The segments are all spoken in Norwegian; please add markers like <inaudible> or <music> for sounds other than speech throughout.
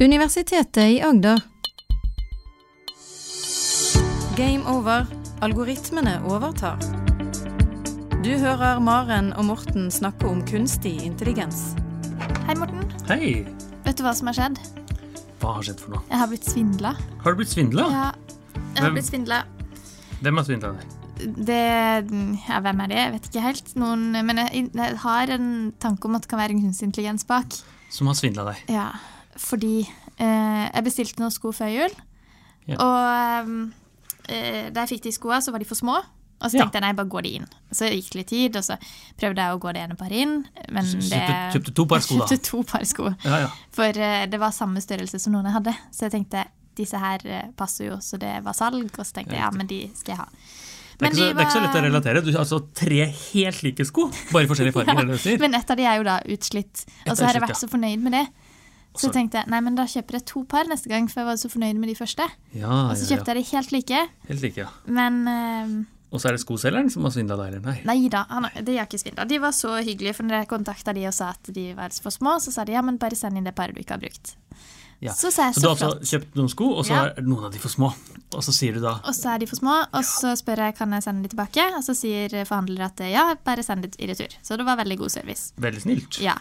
Universitetet i Agder. Game over. Algoritmene overtar. Du hører Maren og Morten snakke om kunstig intelligens. Hei, Morten. Hei! Vet du hva som har skjedd? Hva har skjedd for noe? Jeg har blitt svindla. Har du blitt svindla? Ja, jeg har Hvem? blitt svindla. Hvem har svindla deg? Det Ja, hvem er det? Jeg vet ikke helt. Noen Men jeg, jeg har en tanke om at det kan være en kunstig intelligens bak. Som har svindla deg? Ja, fordi eh, jeg bestilte noen sko før jul, Ja. og eh, da jeg fikk de skoa, så var de for små. Og så Ja. tenkte jeg nei, bare gå de inn. Så gikk det litt tid, og så prøvde jeg å gå det ene paret inn. Men det kjøpte- kjøpte to par sko, da? <laughs> Kjøpte to par sko. Ja, ja. For eh, det var samme størrelse som noen jeg hadde. Så jeg tenkte disse her eh, passer jo, så det var salg. Og så tenkte jeg ja, men de skal jeg ha. Det er, så, de det er ikke så lett å relatere. Du har altså tre helt like sko, bare i forskjellige <laughs> farger. er? Men ett av de er jo da utslitt. Og så har jeg vært så fornøyd med det. Så jeg tenkte jeg nei, men da kjøper jeg to par neste gang, for jeg var så fornøyd med de første. Ja, Og så kjøpte jeg de helt like, Helt like, ja. men eh, Og så er det skoselgeren som har svindla deg, eller? Nei. Nei da, han, de har ikke svindla. De var så hyggelige, for når jeg kontakta de og sa at de var for små, så sa de ja, men bare send inn det paret du ikke har brukt. Ja. Så sa jeg Så så, du har altså kjøpt noen sko, og så Ja. er noen av de for små. Og så sier du da Og så er de for små, og så spør jeg kan jeg sende de tilbake, og så sier forhandler at ja, bare send det i retur. Så det var veldig god service. veldig snilt. Ja.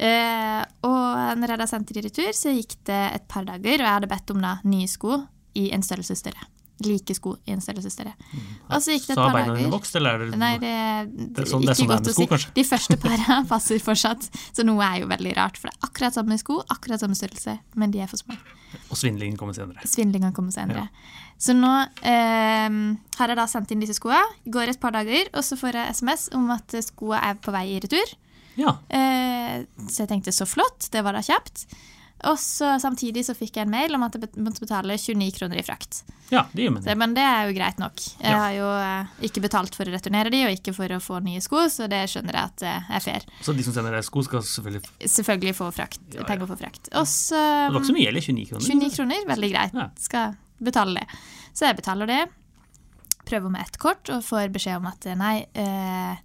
Eh, og når jeg da sendte de i retur, så gikk det et par dager, og jeg hadde bedt om da nye sko i en størrelse større. Like sko i en størrelse større. Og så gikk det et Så har par beina dine dager. vokst, eller er det Nei, det, Det er sånn- det er ikke sånn det er godt sko, å si. kanskje? De første parene passer fortsatt, så noe er jo veldig rart. For det er akkurat samme sko, akkurat samme størrelse, men de er for små. Og svindlingen kommer senere. Svindlingen kommer senere. Så nå eh, har jeg da sendt inn disse skoa. Går et par dager, og så får jeg SMS om at skoa er på vei i retur. Ja. Eh, så jeg tenkte så flott, det var da kjapt. Og så samtidig så fikk jeg en mail om at jeg måtte betale 29 kroner i frakt. ja, det gjør Så, men det er jo greit nok. Jeg Ja. har jo eh, ikke betalt for å returnere de, og ikke for å få nye sko, så det skjønner jeg at eh, er fair. Så de som sender deg sko, skal selvfølgelig Selvfølgelig få frakt, Ja, ja. penger for frakt. Også, Det var ikke så mye, eller 29 kroner? 29 kroner, veldig greit. Skal betale det. Så jeg betaler det. Prøver med ett kort og får beskjed om at nei, eh,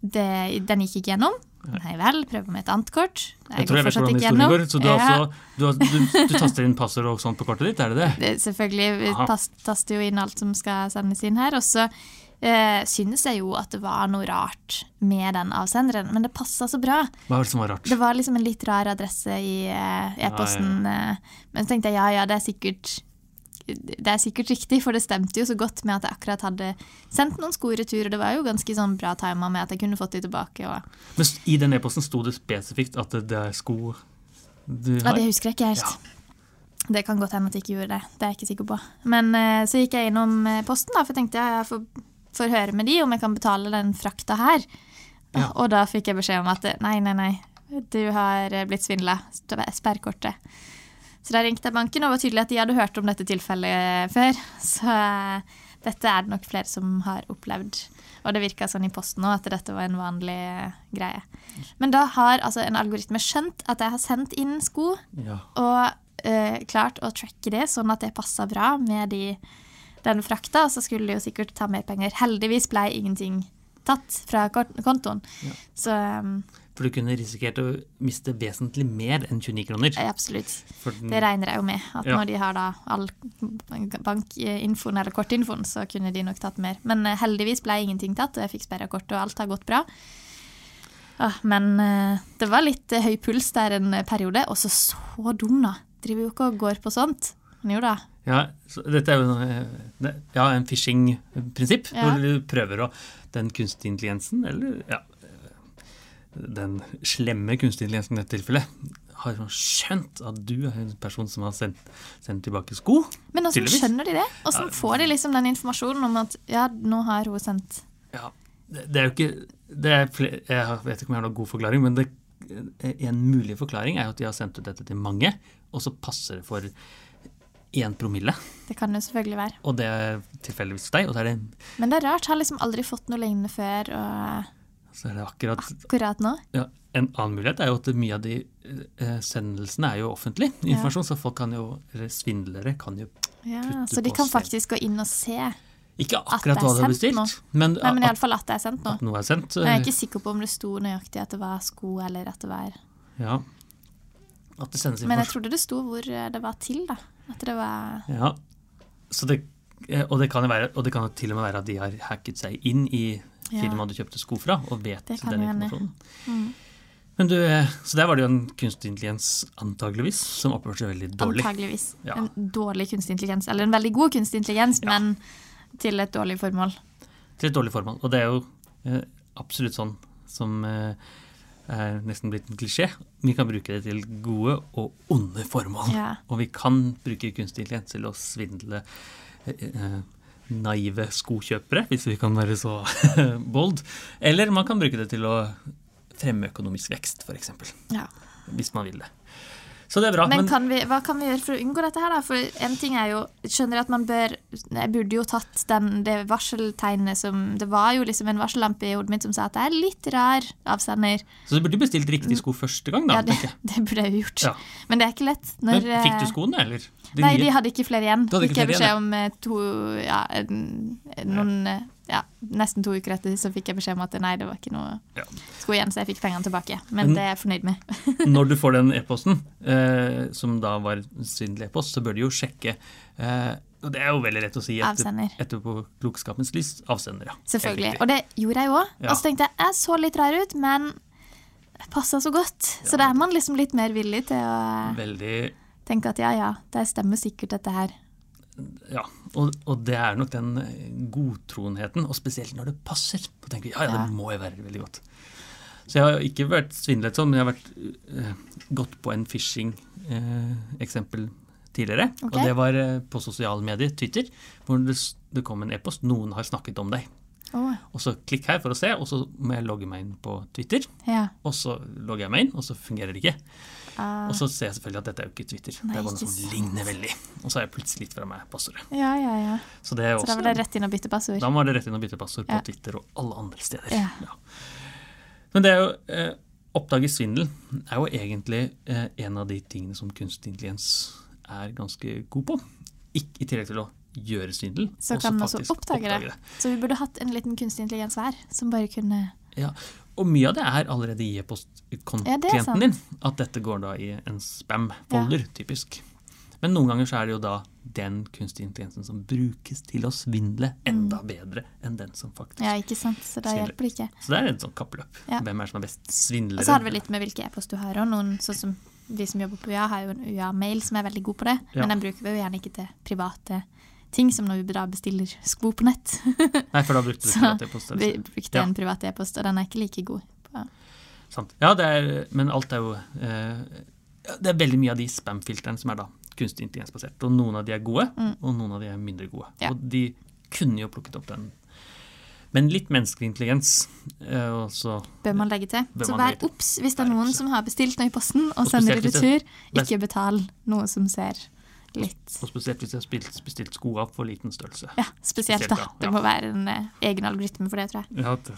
det, den gikk ikke gjennom. Nei vel, prøver med et annet kort. Jeg, Jeg tror jeg vet hvordan historien går. Så du, ja. altså, du, du, du taster inn passord og sånt på kortet ditt, er det det? det, selvfølgelig vi taster jo inn alt som skal sendes inn her. Og så eh, synes jeg jo at det var noe rart med den avsenderen, men det passa så bra. Hva var det som var rart? Det var liksom en litt rar adresse i eh, e-posten. eh, Men så tenkte jeg ja, ja, det er sikkert det er sikkert riktig, for det stemte jo så godt med at jeg akkurat hadde sendt noen sko i retur. Og det var jo ganske sånn bra tima med at jeg kunne fått de tilbake. Og, Men i den e-posten sto det spesifikt at det er sko du ja, det husker jeg ikke helt. Det kan godt hende at jeg ikke gjorde det. Det er jeg ikke sikker på. Men eh, så gikk jeg innom eh, posten, da, for jeg tenkte ja, jeg får, får høre med de om jeg kan betale den frakta her. Ja. Og da fikk jeg beskjed om at eh, nei, nei, nei, du har blitt svindla. Sperr kortet. Så da ringte jeg banken, og det var tydelig at de hadde hørt om dette tilfellet før. Så eh, dette er det nok flere som har opplevd. Og det virka sånn i posten òg, at dette var en vanlig eh, greie. Men da har altså en algoritme skjønt at jeg har sendt inn sko, Ja. og eh, klart å tracke det sånn at det passa bra med de, den frakta. Og så skulle de jo sikkert ta mer penger. Heldigvis ble ingenting tatt fra kontoen. kontoen. Så um, For du kunne risikert å miste vesentlig mer enn 29 kroner. absolutt. Den, Det regner jeg jo med. At Ja. når de har da all bankinfoen eller kortinfoen, så kunne de nok tatt mer. Men eh, heldigvis ble ingenting tatt, og jeg fikk sperra kortet, og alt har gått bra. Ah, men eh, det var litt eh, høy puls der en periode. Og så så dum, da. Driver jo ikke og går på sånt. Men jo da. ja, så dette er jo ja, en phishing-prinsipp, Ja. hvor du prøver å Den kunstige intelligensen, eller ja, den slemme kunstige intelligensen i dette tilfellet, har skjønt at du er en person som har sendt, sendt tilbake sko. Men åssen Tydeligvis. skjønner de det? Åssen får de liksom den informasjonen om at ja, nå har hun sendt Ja, det, det er jo ikke det er flere, Jeg vet ikke om jeg har noen god forklaring, men det, en mulig forklaring er jo at de har sendt ut dette til mange, og så passer det for én promille. Det kan jo selvfølgelig være. Og det er tilfeldigvis deg, og det er det, Men det er rart. Har liksom aldri fått noe lignende før. Og så er det akkurat akkurat nå. ja, En annen mulighet er jo at mye av de eh, sendelsene er jo offentlig informasjon, så folk kan jo, eller svindlere kan jo putte Ja, så de kan faktisk gå inn og se. Ikke akkurat hva du har bestilt, nå. men, Nei, men iallfall at det er sendt nå. at noe er sendt. Men jeg er eh, ikke sikker på om det sto nøyaktig at det var sko, eller at det var Ja. At det sendes Men jeg trodde det sto hvor eh, det var til, da. At det var Ja, så det, eh, og, det kan være, og det kan jo til og med være at de har hacket seg inn i Ja. firmaet du kjøpte sko fra, og vet den informasjonen. mm, Men du, eh, så der var det jo en kunstig intelligens, antageligvis, som oppførte seg veldig dårlig. antageligvis Ja. en dårlig kunstig intelligens. Eller en veldig god kunstig intelligens, Ja. men til et dårlig formål. Til et dårlig formål. Og det er jo eh, absolutt sånn som eh, er nesten blitt en klisjé. Vi kan bruke det til gode og onde formål. Ja. Og vi kan bruke kunstig intelligens til å svindle eh, eh, naive skokjøpere, hvis vi kan være så <laughs> bold. Eller man kan bruke det til å fremme økonomisk vekst, f.eks. Ja. Hvis man vil det. Så det er bra. Men, Men, kan vi, hva kan vi gjøre for å unngå dette her, da? For en ting er jo Skjønner at man bør Jeg burde jo tatt den, det varseltegnet som Det var jo liksom en varsellampe i hodet mitt som sa at det er litt rar avsender. så du burde bestilt riktig sko første gang, da. Ja, det, <laughs> det burde jeg jo gjort. Ja. Men det er ikke lett. Men, fikk du eh, skoene, eller? De Nei, nye? de hadde ikke flere igjen. Fikk jeg beskjed om eh, to Ja, en- noen eh, Ja, nesten to uker etter så fikk jeg beskjed om at nei, det var ikke noe Ja. sko igjen, så jeg fikk pengene tilbake. Men Men- det er jeg fornøyd med. <laughs> Når du får den <laughs> e-posten, eh, som da var svindel-e-post, så bør du jo sjekke eh, Og det er jo veldig lett å si etter, klokskapens lys. Avsender, ja. Selvfølgelig. Og det gjorde jeg òg. Ja. Og så tenkte jeg jeg så litt rar ut, men passa så godt. Så da er man liksom litt mer villig til å. Veldig tenke at ja, ja, det stemmer sikkert dette her. Ja. Og, og det er nok den eh, godtroenheten, og spesielt når det passer. Da tenker vi ja, ja, det må jo være veldig godt. Så jeg har ikke vært svindlet sånn, men jeg har vært eh, gått på en phishing-eksempel tidligere. Okay. Og det var eh, på sosiale medier, Twitter, hvor det, det kom en e-post. Noen har snakket om deg. Oh. Og så klikk her for å se, og så må jeg logge meg inn på Twitter. ja. Og så logger jeg meg inn, og så fungerer det ikke. Ah, Og så ser jeg selvfølgelig at dette er jo ikke Twitter. Nei, det er bare noe som sant. ligner veldig. Og så har jeg plutselig gitt fra meg passordet. ja, ja, ja. Så det er Så da var det rett inn og bytte passord. Da var det rett inn og bytte passord på. Twitter og alle andre steder. Ja. Men det er jo eh, Oppdage svindel er jo egentlig eh, en av de tingene som kunstig intelligens er ganske god på. Ikke, I tillegg til å gjøre svindel. Så kan man også faktisk oppdage det. Så vi burde hatt en liten kunstig intelligens hver, som bare kunne Ja. Og mye av det er allerede i Ja, e-postklienten din. At dette går da i en spam-folder, typisk. Men noen ganger så er det jo da den kunstige intelligensen som brukes til å svindle enda bedre enn den som faktisk Mm. Ja, ikke sant. Så da Svindler. hjelper det ikke. Så det er et sånt kappløp. Ja. Hvem er det som er best Og så har det vel litt med hvilke e-post du har òg. Noen sånn som vi som jobber på UiA, har jo en UiA-mail som er veldig god på det. Ja. Men den bruker vi jo gjerne ikke til private ting, som når vi da bestiller sko på nett. <laughs> Nei, for da brukte du privat e-post. vi brukte brukte Ja. en privat e-post, og den er ikke like god. på- Sant. Ja, det er, men alt er jo eh, Det er veldig mye av de spam-filtrene som er da kunstig intelligensbasert. Og noen av de er gode, og noen av de er mindre gode. Mm. Ja. Og de kunne jo plukket opp den. Men litt menneskelig intelligens eh, og så Bør man legge til. Så vær obs hvis det er noen som har bestilt noe i posten og Og sender i retur. Ikke betal noe som ser litt Og spesielt hvis jeg har spilt, bestilt sko av for liten størrelse. Ja, spesielt Spesielt, da. Det Ja. må være en eh, egen algoritme for det, tror jeg. Ja, det,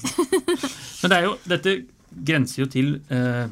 men det er jo, dette grenser jo til eh,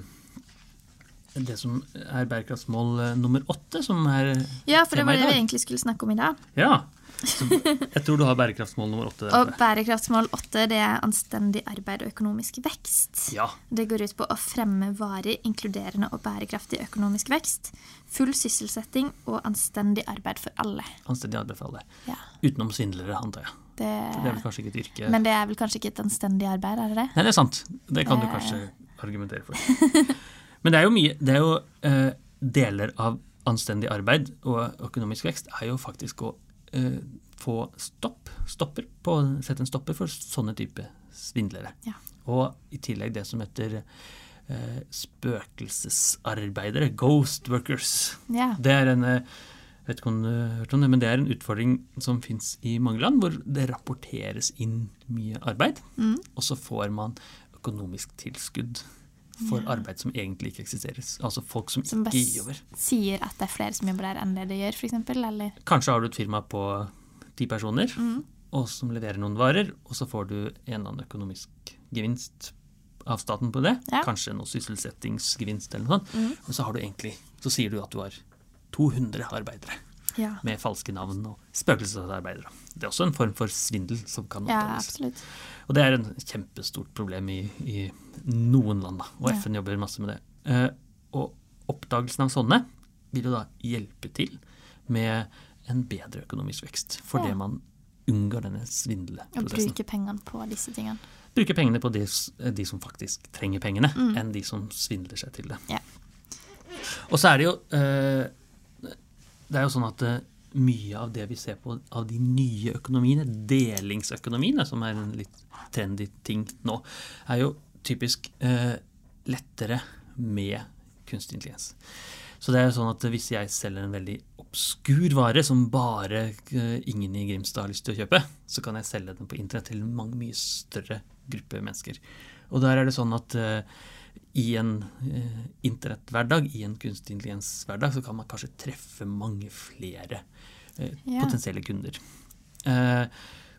det som er bærekraftsmål eh, nummer åtte, som er Ja, for det var det vi egentlig skulle snakke om i dag. Ja. <laughs> Så jeg tror du har bærekraftsmål nummer åtte. Og bærekraftsmål åtte, det er anstendig arbeid og økonomisk vekst. Ja. Det går ut på å fremme varig, inkluderende og bærekraftig økonomisk vekst, full sysselsetting og anstendig arbeid for alle. Anstendig arbeid for alle. Ja, Utenom svindlere, antar jeg. det, det er vel kanskje ikke et yrke men det er vel kanskje ikke et anstendig arbeid, er det det? Nei, det er sant. Det kan du Eh. kanskje argumentere for. <laughs> Men det er jo mye Det er jo eh, deler av anstendig arbeid og økonomisk vekst er jo faktisk å eh, få stopp, stopper på, sette en stopper for sånne type svindlere. Ja. Og i tillegg det som heter eh, spøkelsesarbeidere, ghost workers. Ja. Det er en eh, vet ikke om du har hørt om det, men det er en utfordring som fins i mange land, hvor det rapporteres inn mye arbeid, Mm. og så får man økonomisk tilskudd for arbeid som egentlig ikke eksisterer. Altså folk som, Som ikke Som bare sier at det er flere som jobber der enn det de gjør, f.eks., eller? Kanskje har du et firma på ti personer, Mm. og som leverer noen varer, og så får du en eller annen økonomisk gevinst av staten på det. Ja. Kanskje noe sysselsettingsgevinst eller noe sånt. Mm. Men så har du egentlig, så sier du at du har 200 arbeidere. Ja. med falske navn og spøkelsesarbeidere. Det er også en form for svindel som kan oppdages. Ja, og det er en kjempestort problem i, i noen land, da, og. FN jobber masse med det. Eh, og oppdagelsen av sånne vil jo da hjelpe til med en bedre økonomisk vekst. Fordi Ja. man unngår denne Og bruke pengene på disse tingene. Bruke pengene på de, de som faktisk trenger pengene, Mm. enn de som svindler seg til det. Ja. Og så er det jo eh, Det er jo sånn at eh, mye av det vi ser på av de nye økonomiene, delingsøkonomiene, som er en litt trendy ting nå, er jo typisk eh, lettere med kunstig intelligens. Så det er jo sånn at hvis jeg selger en veldig obskur vare som bare eh, ingen i Grimstad har lyst til å kjøpe, så kan jeg selge den på internett til en mye større gruppe mennesker. Og der er det sånn at eh, i en eh, internetthverdag, i en kunstig intelligenshverdag, så kan man kanskje treffe mange flere eh, Ja. potensielle kunder. Eh,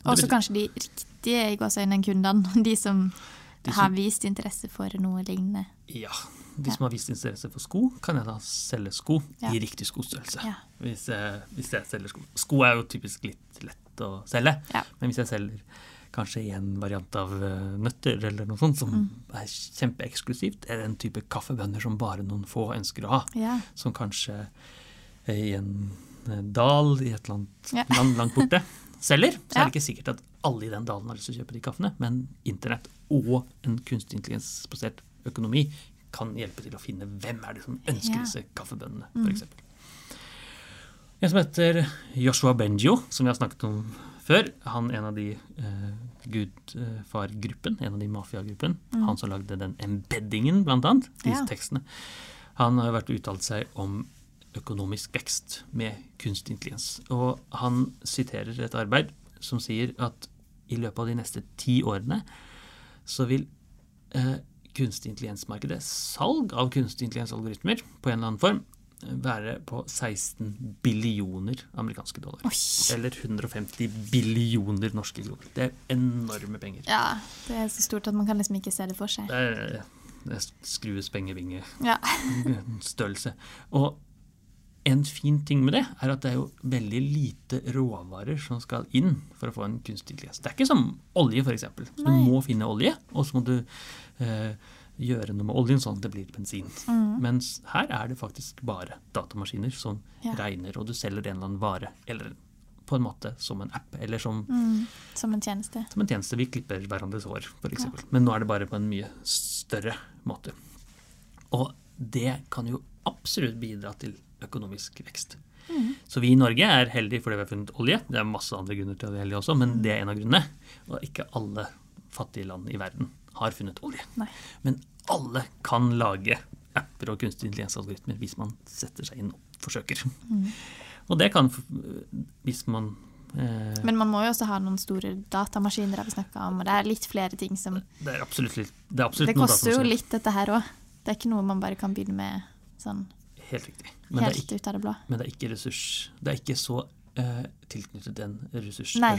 Og så kanskje de riktige i gåseøynene kundene. <laughs> De som De som- har vist interesse for noe lignende. Ja. De Ja. som har vist interesse for sko, kan jeg da selge sko Ja. i riktig skostørrelse. Hvis, hvis jeg selger sko. Sko er jo typisk litt lett å selge, men hvis jeg selger kanskje en variant av eh, nøtter eller noe sånt som Mm. er kjempeeksklusivt, eller en type kaffebønner som bare noen få ønsker å ha, Ja. som kanskje er i en eh, dal i et eller annet Ja. land langt borte <laughs> selger, så er det ikke sikkert at alle i den dalen har lyst til å kjøpe de kaffene, men internett og en kunstig intelligensbasert økonomi kan hjelpe til å finne hvem er det som ønsker Ja. disse kaffebønnene, Mm. f.eks. En som heter Joshua Benjo, som vi har snakket om før. Han er en av de eh, gudfargruppen, en av de mafiagruppen. Mm. Han som lagde den embeddingen, blant annet, disse Ja. tekstene. Han har vært uttalt seg om økonomisk vekst med kunstig intelligens. Og han siterer et arbeid som sier at i løpet av de neste ti årene så vil eh, kunstig intelligensmarkedet, salg av kunstig intelligensalgoritmer på en eller annen form, være på 16 billioner amerikanske dollar. Oi. Eller 150 billioner norske kroner. Det er enorme penger. Ja, det er så stort at man kan liksom ikke se det for seg. Det er, det er skrues pengevinge Ja. <laughs> Og en fin ting med det er at det er jo veldig lite råvarer som skal inn for å få en kunstig intelligens. Det er ikke som olje, f.eks. Du må finne olje, og så må du eh, gjøre noe med oljen sånn at det blir bensin. Mm. Mens her er det faktisk bare datamaskiner som Ja. regner, og du selger en eller annen vare. Eller på en måte som en app, eller som, Mm. Som en tjeneste. som en tjeneste. Vi klipper hverandres hår, f.eks. Men nå er det bare på en mye større måte. Og det kan jo absolutt bidra til økonomisk vekst. Mm. Så vi i Norge er heldige fordi vi har funnet olje. Det er masse andre grunner til at vi er heldige også, men det er en av grunnene. Og ikke alle fattige land i verden har funnet ordet. Nei. Men alle kan lage apper og kunstig intelligensalgoritmer hvis man setter seg inn og forsøker. Mm. Og det kan, hvis man eh, Men man må jo også ha noen store datamaskiner, har vi snakka om, og det er litt flere ting som Det er absolutt, litt- det er absolutt Det noe koster jo litt, dette her òg. Det er ikke noe man bare kan begynne med sånn Helt riktig. Men det, er helt ut av det blå. men det er ikke ressurs. Det er ikke så eh, tilknyttet en ressurs, Nei.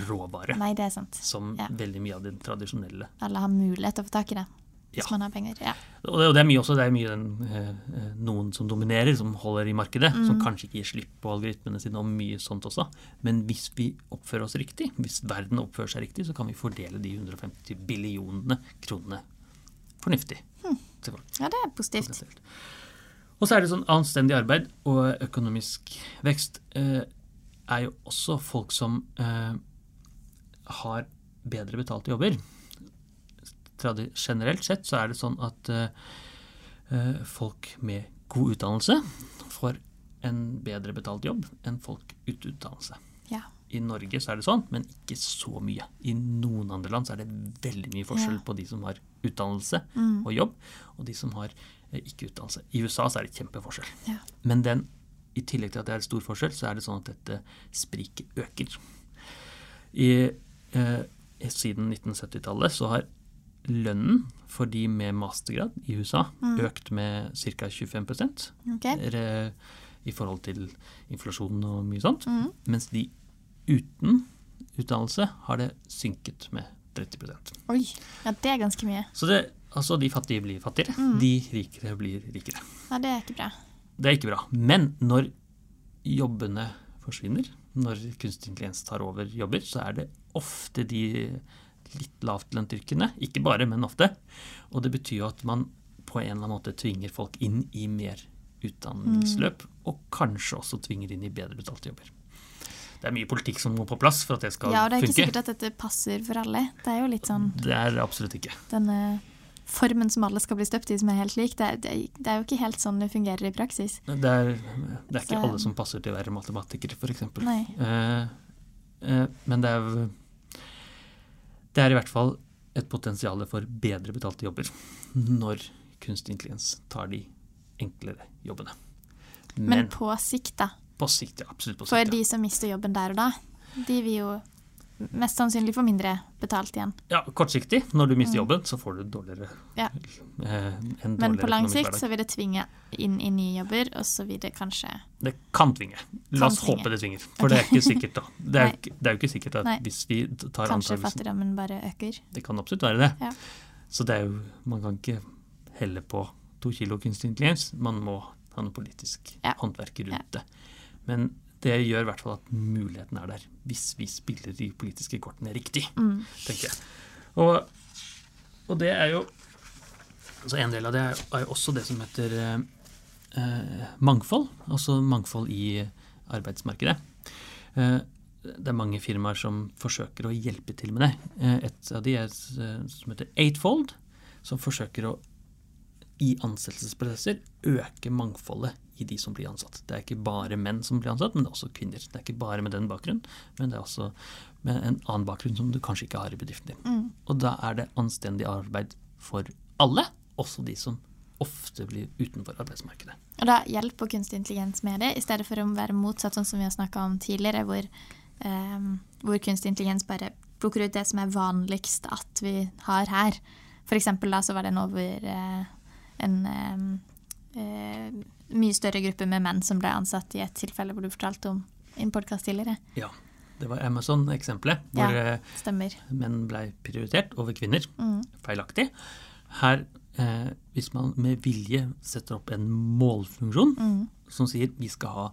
Nei, det er sant. som Ja. veldig mye av det tradisjonelle. Alle har mulighet til å få tak i det hvis man har penger. Ja. Og det, og det er mye også, det er mye den, eh, noen som dominerer, som holder i markedet, Mm. som kanskje ikke gir slipp på algoritmene sine og mye sånt også. Men hvis vi oppfører oss riktig, hvis verden oppfører seg riktig, så kan vi fordele de 150 billionene kronene fornuftig. Hmm. ja, det er positivt. Og så er det sånn anstendig arbeid og økonomisk vekst eh, er jo også folk som eh, har bedre betalte jobber. Generelt sett så er det sånn at eh, eh, folk med god utdannelse får en bedre betalt jobb enn folk uten utdannelse. Ja. I Norge så er det sånn, men ikke så mye. I noen andre land så er det veldig mye forskjell Ja. på de som har utdannelse Mm. og jobb, og de som har eh, ikke utdannelse. I USA så er det kjempeforskjell. Ja. Men den, i tillegg til at det er stor forskjell, så er det sånn at dette spriket øker. I, eh, siden 1970-tallet så har lønnen for de med mastergrad i USA Mm. økt med ca. 25 Ok. re- i forhold til inflasjon og mye sånt. Mm. Mens de uten utdannelse har det synket med 30% Oi. Ja, det er ganske mye. Så det, altså de fattige blir fattigere, Mm. de rikere blir rikere. Ja, det er ikke bra. Det er ikke bra. Men når jobbene forsvinner, når kunstig intelligens tar over jobber, så er det ofte de litt lavtlønte yrkene. Ikke bare, men ofte. Og det betyr jo at man på en eller annen måte tvinger folk inn i mer utdanningsløp, og kanskje også tvinger inn i bedre betalte jobber. Det er mye politikk som må på plass for at det skal funke. Ja, og det er ikke funke. sikkert at dette passer for alle. Det er jo litt sånn Det er absolutt ikke. denne formen som alle skal bli støpt i, som er helt lik. Det det det er jo ikke helt sånn det fungerer i praksis. Det er, det er ikke Så- alle som passer til å være matematiker, f.eks. Eh, eh, men det er Det er i hvert fall et potensial for bedre betalte jobber <laughs> når kunstig intelligens tar de enklere jobbene. Men, Men, på sikt, da. på sikt, ja. Absolutt på sikt. For de som mister jobben der og da, de vil jo mest sannsynlig få mindre betalt igjen. Ja. kortsiktig. Når du mister jobben, så får du dårligere Mm. Ja. eh, en Men på lang sikt hverdag. så vil det tvinge inn i nye jobber, og så vil det kanskje Det kan tvinge. La oss håpe det tvinger. For det er ikke sikkert, da. <laughs> Det er, jo ikke- ikke sikkert at Nei. hvis vi tar Kanskje fattigdommen bare øker. Det kan absolutt være det. Ja. Så det er jo, man kan ikke helle på to kilo kunstig intelligens. Man må ha noe politisk Ja. håndverk rundt det. Men det gjør i hvert fall at muligheten er der, hvis vi spiller de politiske kortene riktig, Mm. tenker jeg. Og, og det er jo altså En del av det er, er jo også det som heter eh, eh, mangfold. Altså mangfold i arbeidsmarkedet. Eh, det er mange firmaer som forsøker å hjelpe til med det. Eh, Et av de er eh, som heter Eightfold, som forsøker å i ansettelsesprosesser øke mangfoldet i de som blir ansatt. Det er ikke bare menn som blir ansatt, men det er også kvinner. Det er ikke bare med den bakgrunnen, men det er også med en annen bakgrunn som du kanskje ikke har i bedriften din. Mm. Og da er det anstendig arbeid for alle, også de som ofte blir utenfor arbeidsmarkedet. Og da hjelper kunstig intelligens med det, i stedet for å være motsatt, sånn som vi har snakka om tidligere, hvor, eh, hvor kunstig intelligens bare plukker ut det som er vanligst at vi har her. For eksempel da så var det nå hvor eh, en eh, eh, mye større gruppe med menn som ble ansatt i et tilfelle hvor du fortalte om i en podkast tidligere. Ja, det var Amazon-eksempelet, hvor Ja. eh, menn ble prioritert over kvinner. Mm. Feilaktig. Her, eh, hvis man med vilje setter opp en målfunksjon Mm. som sier vi skal ha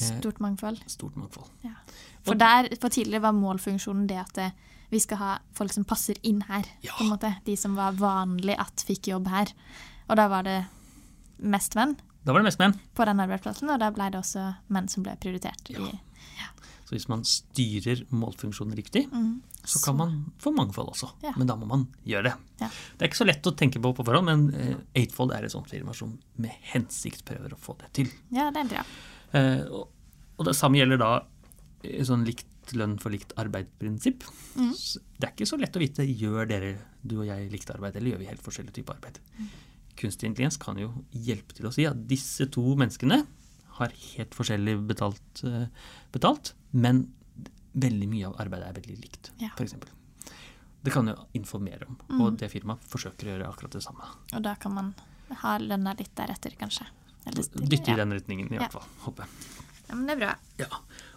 eh, Stort mangfold. stort mangfold. Ja. For der, for tidligere var målfunksjonen det at det, vi skal ha folk som passer inn her. Ja. på en måte. De som var vanlig at fikk jobb her. Og da var det mest menn Da var det mest menn. på den arbeidsplassen, og da ble det også menn som ble prioritert. Ja. I, Så hvis man styrer målfunksjonen riktig, mm, så kan man få mangfold også. Ja. Men da må man gjøre det. Ja. Det er ikke så lett å tenke på på forhånd, men eh, Eightfold er et sånt firma som med hensikt prøver å få det til. Ja, det er bra. Eh, og, og det samme gjelder da eh, sånn likt lønn for likt arbeid-prinsipp. Mm. Det er ikke så lett å vite gjør dere, du og jeg, likt arbeid, eller gjør vi helt forskjellig type arbeid. Mm. Kunstig intelligens kan jo hjelpe til å si at disse to menneskene har helt forskjellig betalt, eh, betalt men veldig mye av arbeidet er veldig likt, Ja. eksempel. Det kan jo informere om, Mm. og det firmaet forsøker å gjøre akkurat det samme. Og da kan man ha lønna litt deretter, kanskje. Dytte i ja. den retningen, i Ja. hvert fall. Håper jeg. ja, men det er bra. Ja.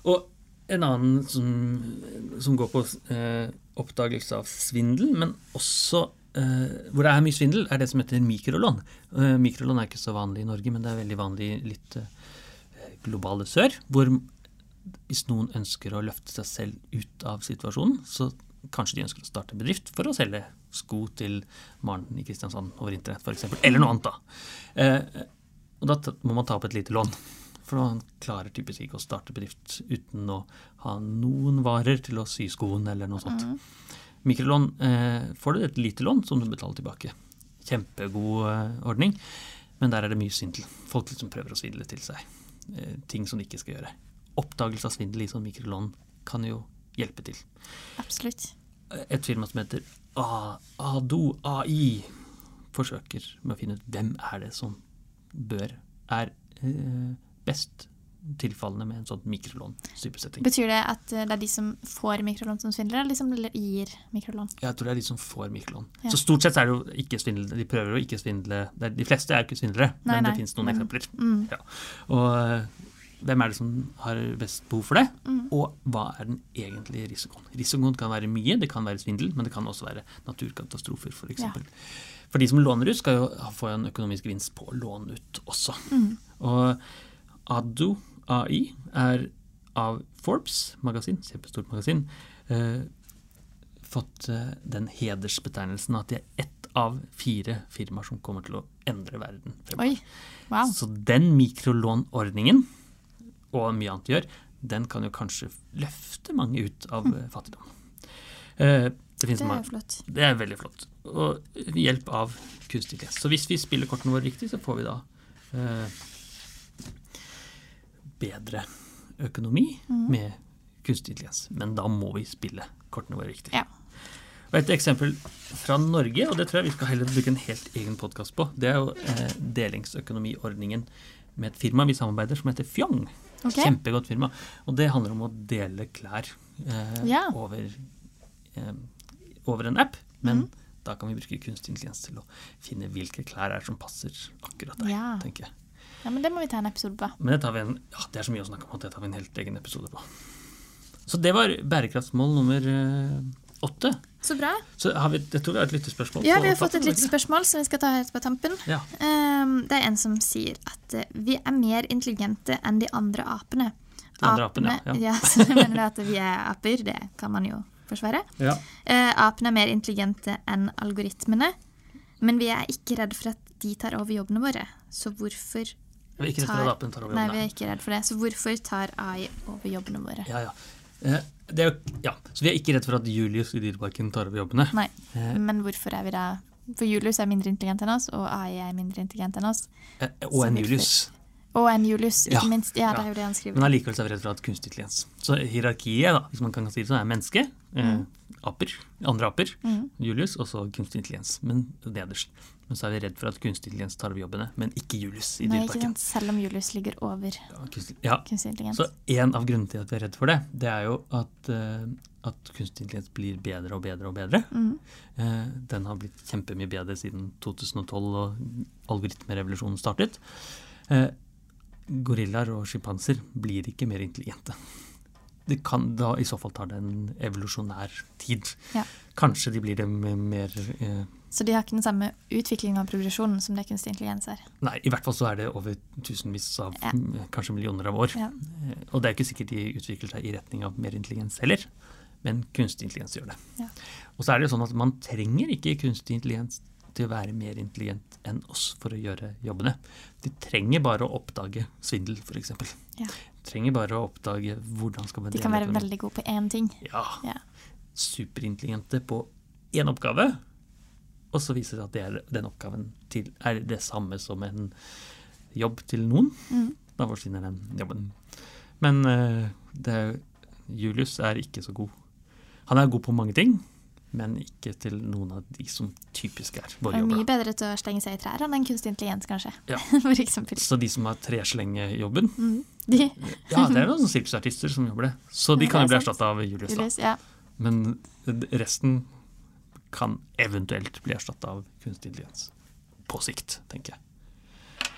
Og en annen som, som går på eh, oppdagelse av svindel, men også hvor det er mye svindel, er det som heter mikrolån. Eh, mikrolån er ikke så vanlig i Norge, men det er veldig vanlig i litt eh, globale sør. Hvor hvis noen ønsker å løfte seg selv ut av situasjonen, så kanskje de ønsker å starte en bedrift for å selge sko til Maren i Kristiansand over internett f.eks. Eller noe annet, da. Eh, og da må man ta opp et lite lån. For man klarer typisk ikke å starte bedrift uten å ha noen varer til å sy skoen eller noe sånt. Mm. Mikrolån eh, får du et lite lån som du betaler tilbake. Kjempegod eh, ordning, men der er det mye svindel. Folk liksom prøver å svindle til seg eh, ting som de ikke skal gjøre. Oppdagelse av svindel i sånn mikrolån kan jo hjelpe til. Absolutt. Et firma som heter Ado AI forsøker med å finne ut hvem er det som bør, er eh, best tilfallende med en sånn mikrolån-typesetting. Betyr det at eh, det er de som får mikrolån som svindler, eller de som gir mikrolån? Jeg tror det er de som får mikrolån. Ja. Så stort sett er det jo ikke svindel. De prøver å ikke svindle. De fleste er jo ikke svindlere, Nei, men nei, det finnes noen eksempler. Mm. Ja. Og eh, hvem er det som har best behov for det? Mm. Og hva er den egentlige risikoen? Risikoen kan være mye, det kan være svindel, men det kan også være naturkatastrofer f.eks. For, de som låner ut, skal jo få en økonomisk gevinst på å låne ut også. Mm. Og Ado AI er av Forbes magasin, kjempestort magasin, eh, fått eh, den hedersbetegnelsen at de er ett av fire firmaer som kommer til å endre verden. fremover. Oi. Wow. Så den mikrolånordningen, og mye annet gjør, den kan jo kanskje løfte mange ut av mm. fattigdom. Eh, Det, Det er mange, flott. det er veldig flott. Og hjelp av kunstig. Så hvis vi spiller kortene våre riktig, så får vi da eh, bedre økonomi med kunstig intelligens. Men da må vi spille kortene våre riktig. Ja. Og Et eksempel fra Norge, og det tror jeg vi skal heller bruke en helt egen podkast på, det er jo eh, delingsøkonomiordningen med et firma vi samarbeider som heter Fjong. Okay. Kjempegodt firma. Og det handler om å dele klær eh, Ja. over, eh, over en app. Men mm. da kan vi bruke kunstig intelligens til å finne hvilke klær er som passer akkurat deg. Ja. tenker jeg. Ja, men det må vi ta en episode på. Men det tar vi en, ja, det er så mye å snakke om at det tar vi en helt egen episode på. Så det var bærekraftsmål nummer eh, åtte. Så bra. Så har vi, jeg tror vi har et lyttespørsmål. Ja, vi har fått et lyttespørsmål som vi skal ta helt på tampen. Ja. Um, det er en som sier at eh, vi er mer intelligente enn de andre apene. De andre apene, ja. ja. <laughs> så jeg mener at vi er aper, det kan man jo forsvare. Ja. Uh, apene er mer intelligente enn algoritmene, men vi er ikke redd for at de tar over jobbene våre. Så hvorfor Vi er ikke redd for tar at apen tar Nei, vi er ikke redd for det. Så hvorfor tar AI over jobbene våre? Ja, ja. Eh, det jo, ja. Så vi er ikke redd for at Julius i Dyreparken tar over jobbene. Nei, Eh, men hvorfor er vi da For Julius er mindre intelligent enn oss, og AI er mindre intelligent enn oss. eh, og en Julius. Og en Julius, ikke Ja, minst. Ja, det er jo det han skriver. Men allikevel er vi redd for at kunstig intelligens. Så hierarkiet, da, hvis man kan si det sånn, er menneske, eh, aper, andre aper, Mm. Julius, og så kunstig intelligens. Men nederst. Men så er vi redd for at kunstig intelligens tar over jobbene, men ikke Julius i Nei, ikke Dyreparken. sant? Selv om Julius ligger over Ja, kunstig, ja. kunstig intelligens. Så en av grunnene til at vi er redd for det, det er jo at, uh, at kunstig intelligens blir bedre og bedre og bedre. Mm. Uh, den har blitt kjempemye bedre siden 2012 og algoritmerevolusjonen startet. Eh, gorillaer og sjimpanser blir ikke mer intelligente. Det kan, da, I så fall tar det en evolusjonær tid. Ja. Kanskje de blir det mer eh, Så de har ikke den samme utviklingen og progresjonen som det kunstig intelligens er. Nei, i hvert fall så er det over tusenvis av Ja. kanskje millioner av år. Ja. Eh, Og det er ikke sikkert de utvikler seg i retning av mer intelligens heller, men kunstig intelligens gjør det. Ja. Og så er det jo sånn at man trenger ikke kunstig intelligens til å være mer intelligent enn oss for å gjøre jobbene. De trenger bare å oppdage svindel, f.eks. Ja. De trenger bare å oppdage hvordan skal man De kan være veldig gode på én ting. Ja. Ja. Superintelligente på én oppgave, og så viser det seg at det er, den oppgaven til, er det samme som en jobb til noen. Mm. Da forsvinner den jobben. Men eh, det, Julius er ikke så god. Han er god på mange ting, men ikke til noen av de som typisk er Og Det er mye bedre til å slenge seg i trær enn kunstig intelligens, kanskje. Ja. <laughs> For eksempel. Så de som har treslengejobben mm. De, Ja, det er noen sirkusartister som jobber det. Så de kan jo bli er erstatta av Julius. Julius, ja. Men resten kan eventuelt bli erstatta av kunstig intelligens. På sikt, tenker jeg.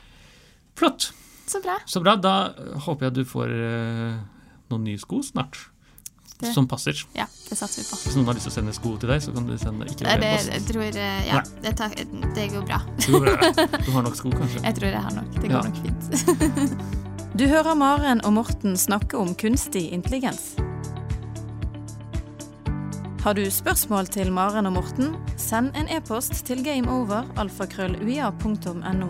Flott. Så bra. Så bra. Da håper jeg du får eh, noen nye sko snart. Det- Som passer. Ja, det satser vi på. Hvis noen har lyst til å sende sko til deg, så kan du sende ikke Nei, det, jeg tror eh, Ja, det, tar, det går bra. Det går bra. <laughs> Du har nok sko, kanskje? Jeg tror jeg har nok. Det Ja. går nok fint. <laughs> Du hører Maren og Morten snakke om kunstig intelligens. Har du spørsmål til Maren og Morten, send en e-post til gameover.alfakrølluia.no.